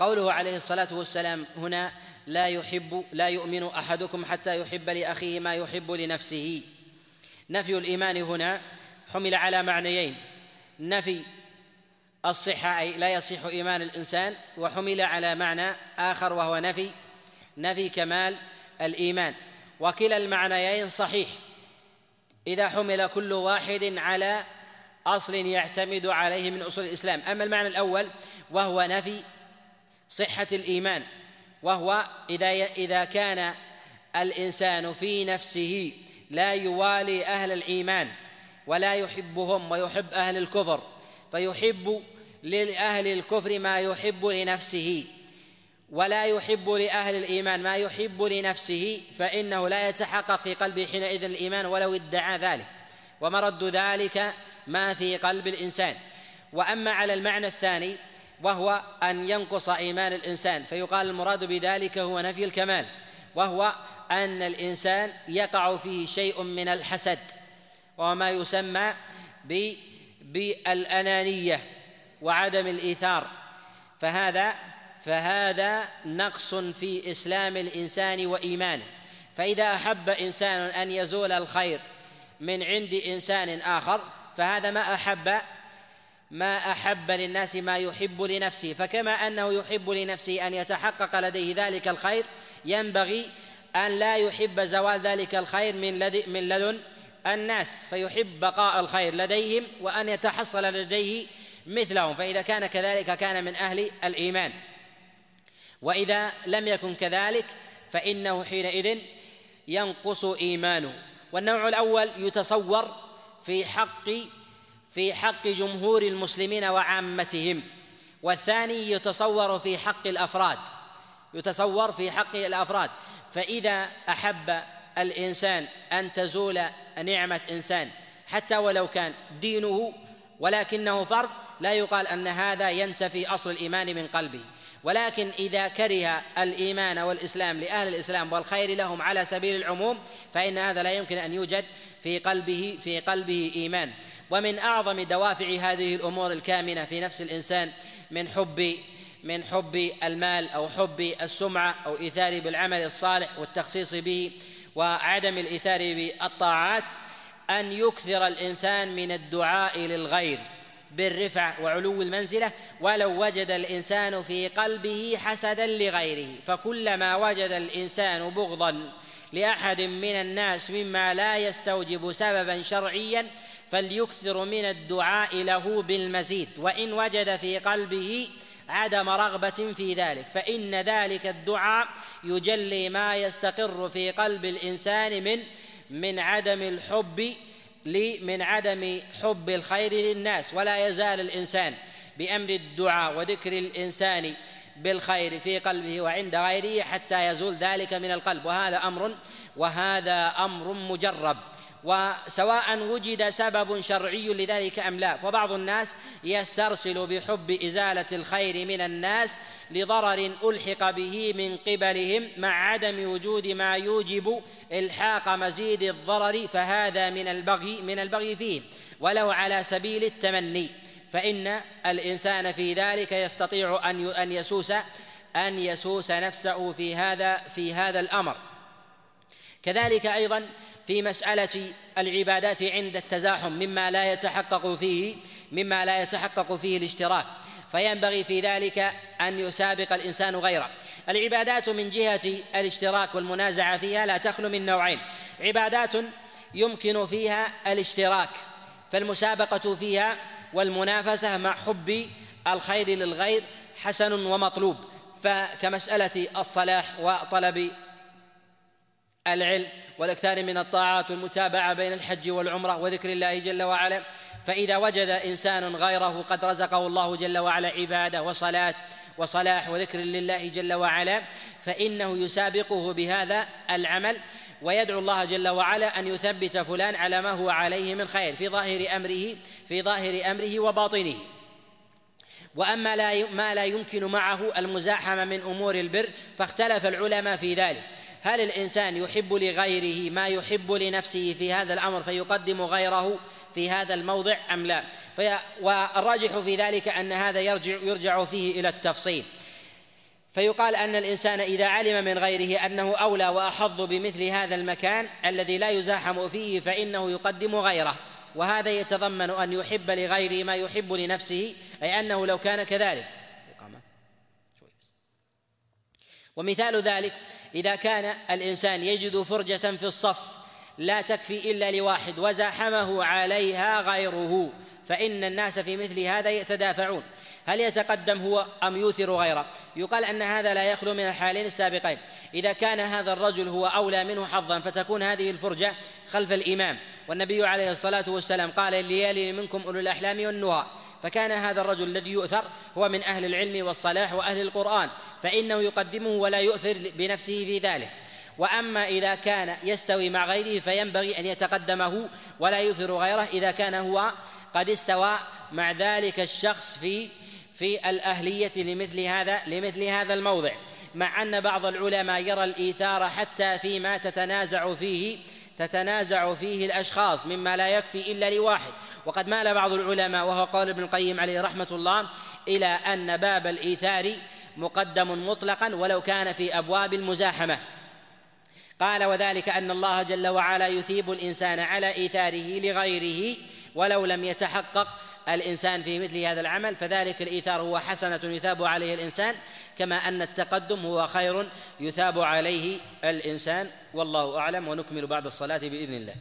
قوله عليه الصلاة والسلام هنا لا يحب لا يؤمن أحدكم حتى يحب لأخيه ما يحب لنفسه. نفي الإيمان هنا حمل على معنيين. نفي الصحة أي لا يصح إيمان الإنسان وحمل على معنى آخر وهو نفي. نفي كمال الإيمان. وكلا المعنيين صحيح. إذا حمل كل واحد على أصل يعتمد عليه من أصول الإسلام. أما المعنى الأول وهو نفي صحة الإيمان وهو إذا إذا كان الإنسان في نفسه لا يوالي أهل الإيمان ولا يحبهم ويحب أهل الكفر فيحب لأهل الكفر ما يحب لنفسه ولا يحب لأهل الإيمان ما يحب لنفسه فإنه لا يتحقق في قلبه حينئذ الإيمان ولو ادعى ذلك ومرد ذلك ما في قلب الإنسان. وأما على المعنى الثاني وهو أن ينقص إيمان الإنسان فيقال المراد بذلك هو نفي الكمال وهو أن الإنسان يقع فيه شيء من الحسد وهو ما يسمى بالأنانية وعدم الإيثار فهذا فهذا نقص في إسلام الإنسان وإيمانه. فإذا أحب إنسان أن يزول الخير من عند إنسان آخر فهذا ما أحب ما أحب للناس ما يحب لنفسه فكما أنه يحب لنفسه أن يتحقق لديه ذلك الخير ينبغي أن لا يحب زوال ذلك الخير من من لدن الناس فيحب بقاء الخير لديهم وأن يتحصل لديه مثلهم فإذا كان كذلك كان من أهل الإيمان. وإذا لم يكن كذلك فإنه حينئذ ينقص إيمانه. والنوع الأول يتصور في حق في حق جمهور المسلمين وعامتهم. والثاني يتصور في حق الأفراد. يتصور في حق الأفراد. فإذا أحب الإنسان أن تزول نعمة إنسان حتى ولو كان دينه ولكنه فرد لا يقال أن هذا ينتفي أصل الإيمان من قلبه. ولكن إذا كره الإيمان والإسلام لأهل الإسلام والخير لهم على سبيل العموم فإن هذا لا يمكن أن يوجد في قلبه في قلبه إيمان. ومن أعظم دوافع هذه الأمور الكامنة في نفس الإنسان من حب من حب المال أو حب السمعة أو ايثار بالعمل الصالح والتخصيص به وعدم الإيثار بالطاعات أن يكثر الإنسان من الدعاء للغير بالرفع وعلو المنزلة ولو وجد الإنسان في قلبه حسدا لغيره فكلما وجد الإنسان بغضا لأحد من الناس مما لا يستوجب سببا شرعيا فليكثر من الدعاء له بالمزيد وإن وجد في قلبه عدم رغبة في ذلك فإن ذلك الدعاء يجلي ما يستقر في قلب الإنسان من من عدم الحب من عدم حب الخير للناس ولا يزال الإنسان بأمر الدعاء وذكر الإنسان بالخير في قلبه وعند غيره حتى يزول ذلك من القلب. وهذا أمر وهذا أمر مجرب. وسواء وجد سبب شرعي لذلك أم لا فبعض الناس يسترسل بحب إزالة الخير من الناس لضرر ألحق به من قبلهم مع عدم وجود ما يوجب إلحاق مزيد الضرر فهذا من البغي من البغي فيه. ولو على سبيل التمني. فإن الإنسان في ذلك يستطيع أن أن يسوس أن يسوس نفسه في هذا في هذا الأمر. كذلك أيضا في مسألة العبادات عند التزاحم مما لا يتحقق فيه مما لا يتحقق فيه الاشتراك. فينبغي في ذلك أن يسابق الإنسان غيره. العبادات من جهة الاشتراك والمنازعة فيها لا تخلو من نوعين. عبادات يمكن فيها الاشتراك فالمسابقة فيها والمنافسة مع حب الخير للغير حسن ومطلوب. فكمسألة الصلاح وطلب العلم والاكثار من الطاعات والمتابعة بين الحج والعمرة وذكر الله جل وعلا فإذا وجد إنسان غيره قد رزقه الله جل وعلا عبادة وصلاة وصلاح وذكر لله جل وعلا فإنه يسابقه بهذا العمل. ويدعو الله جل وعلا أن يثبت فلان على ما هو عليه من خير في ظاهر أمره في ظاهر أمره وباطنه. وأما لا ما لا يمكن معه المزاحمه من أمور البر فاختلف العلماء في ذلك. هل الإنسان يحب لغيره ما يحب لنفسه في هذا الأمر فيقدم غيره في هذا الموضع أم لا؟ والراجح في ذلك أن هذا يرجع يرجع فيه إلى التفصيل. فيقال أن الإنسان إذا علم من غيره أنه أولى وأحظ بمثل هذا المكان الذي لا يزاحم فيه فإنه يقدم غيره وهذا يتضمن أن يحب لغيره ما يحب لنفسه أي أنه لو كان كذلك. ومثال ذلك إذا كان الإنسان يجد فرجة في الصف لا تكفي إلا لواحد وزاحمه عليها غيره فإن الناس في مثل هذا يتدافعون. هل يتقدم هو أم يوثر غيره؟ يقال أن هذا لا يخلو من الحالين السابقين. إذا كان هذا الرجل هو أولى منه حظا فتكون هذه الفرجة خلف الإمام. والنبي عليه الصلاة والسلام قال ليالي منكم أولو الأحلام والنهى. فكان هذا الرجل الذي يؤثر هو من أهل العلم والصلاح وأهل القرآن فإنه يقدمه ولا يؤثر بنفسه في ذلك. وأما إذا كان يستوي مع غيره فينبغي أن يتقدمه ولا يؤثر غيره إذا كان هو قد استوى مع ذلك الشخص في في الأهلية لمثل هذا لمثل هذا الموضع. مع أن بعض العلماء يرى الإيثار حتى فيما تتنازع فيه تتنازع فيه الأشخاص مما لا يكفي إلا لواحد. وقد مال بعض العلماء وهو قول ابن القيم عليه رحمة الله إلى أن باب الإيثار مقدم مطلقا ولو كان في أبواب المزاحمة. قال وذلك أن الله جل وعلا يثيب الإنسان على إيثاره لغيره ولو لم يتحقق الإنسان في مثل هذا العمل فذلك الإيثار هو حسنة يثاب عليه الإنسان كما أن التقدم هو خير يثاب عليه الإنسان والله أعلم ونكمل بعد الصلاة بإذن الله.